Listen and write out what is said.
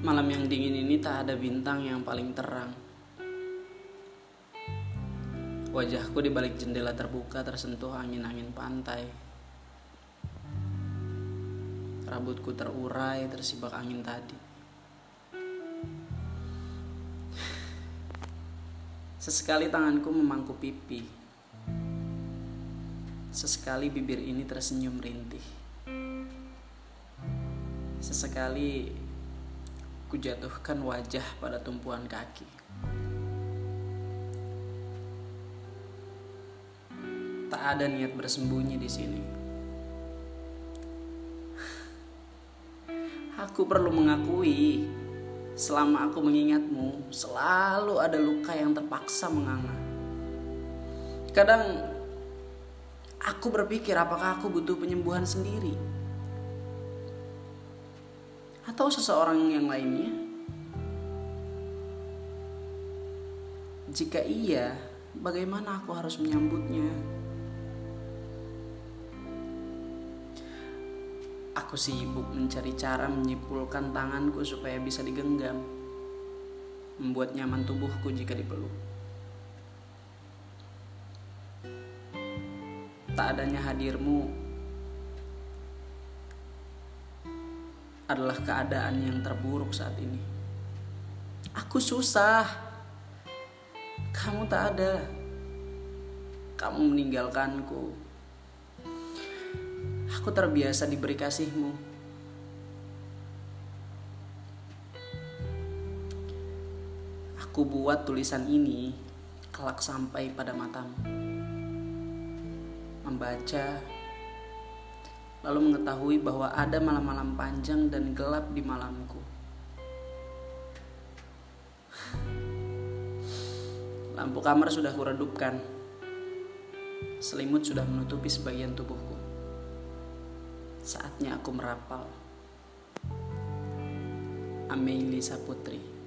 yang dingin ini tak ada bintang yang paling terang. Wajahku di balik jendela terbuka tersentuh angin-angin pantai. Rambutku terurai tersibak angin tadi. Sesekali tanganku memangku pipi. Sesekali bibir ini tersenyum rintih. Sesekali kujatuhkan wajah pada tumpuan kaki. Tak ada niat bersembunyi di sini. Aku perlu mengakui, selama aku mengingatmu, selalu ada luka yang terpaksa menganga. Kadang aku berpikir apakah aku butuh penyembuhan sendiri atau seseorang yang lainnya? Jika iya, bagaimana aku harus menyambutnya? Aku sibuk mencari cara menyimpulkan tanganku supaya bisa digenggam, membuat nyaman tubuhku jika dipeluk. Tak adanya hadirmu adalah keadaan yang terburuk saat ini. Aku susah. Kamu tak ada. Kamu meninggalkanku. Aku terbiasa diberi kasihmu. Aku buat tulisan ini kelak sampai pada matamu. Membaca lalu mengetahui bahwa ada malam-malam panjang dan gelap di malamku. Lampu kamar sudah kuredupkan. Selimut sudah menutupi sebagian tubuhku. Saatnya aku merapal. Amelie Saputri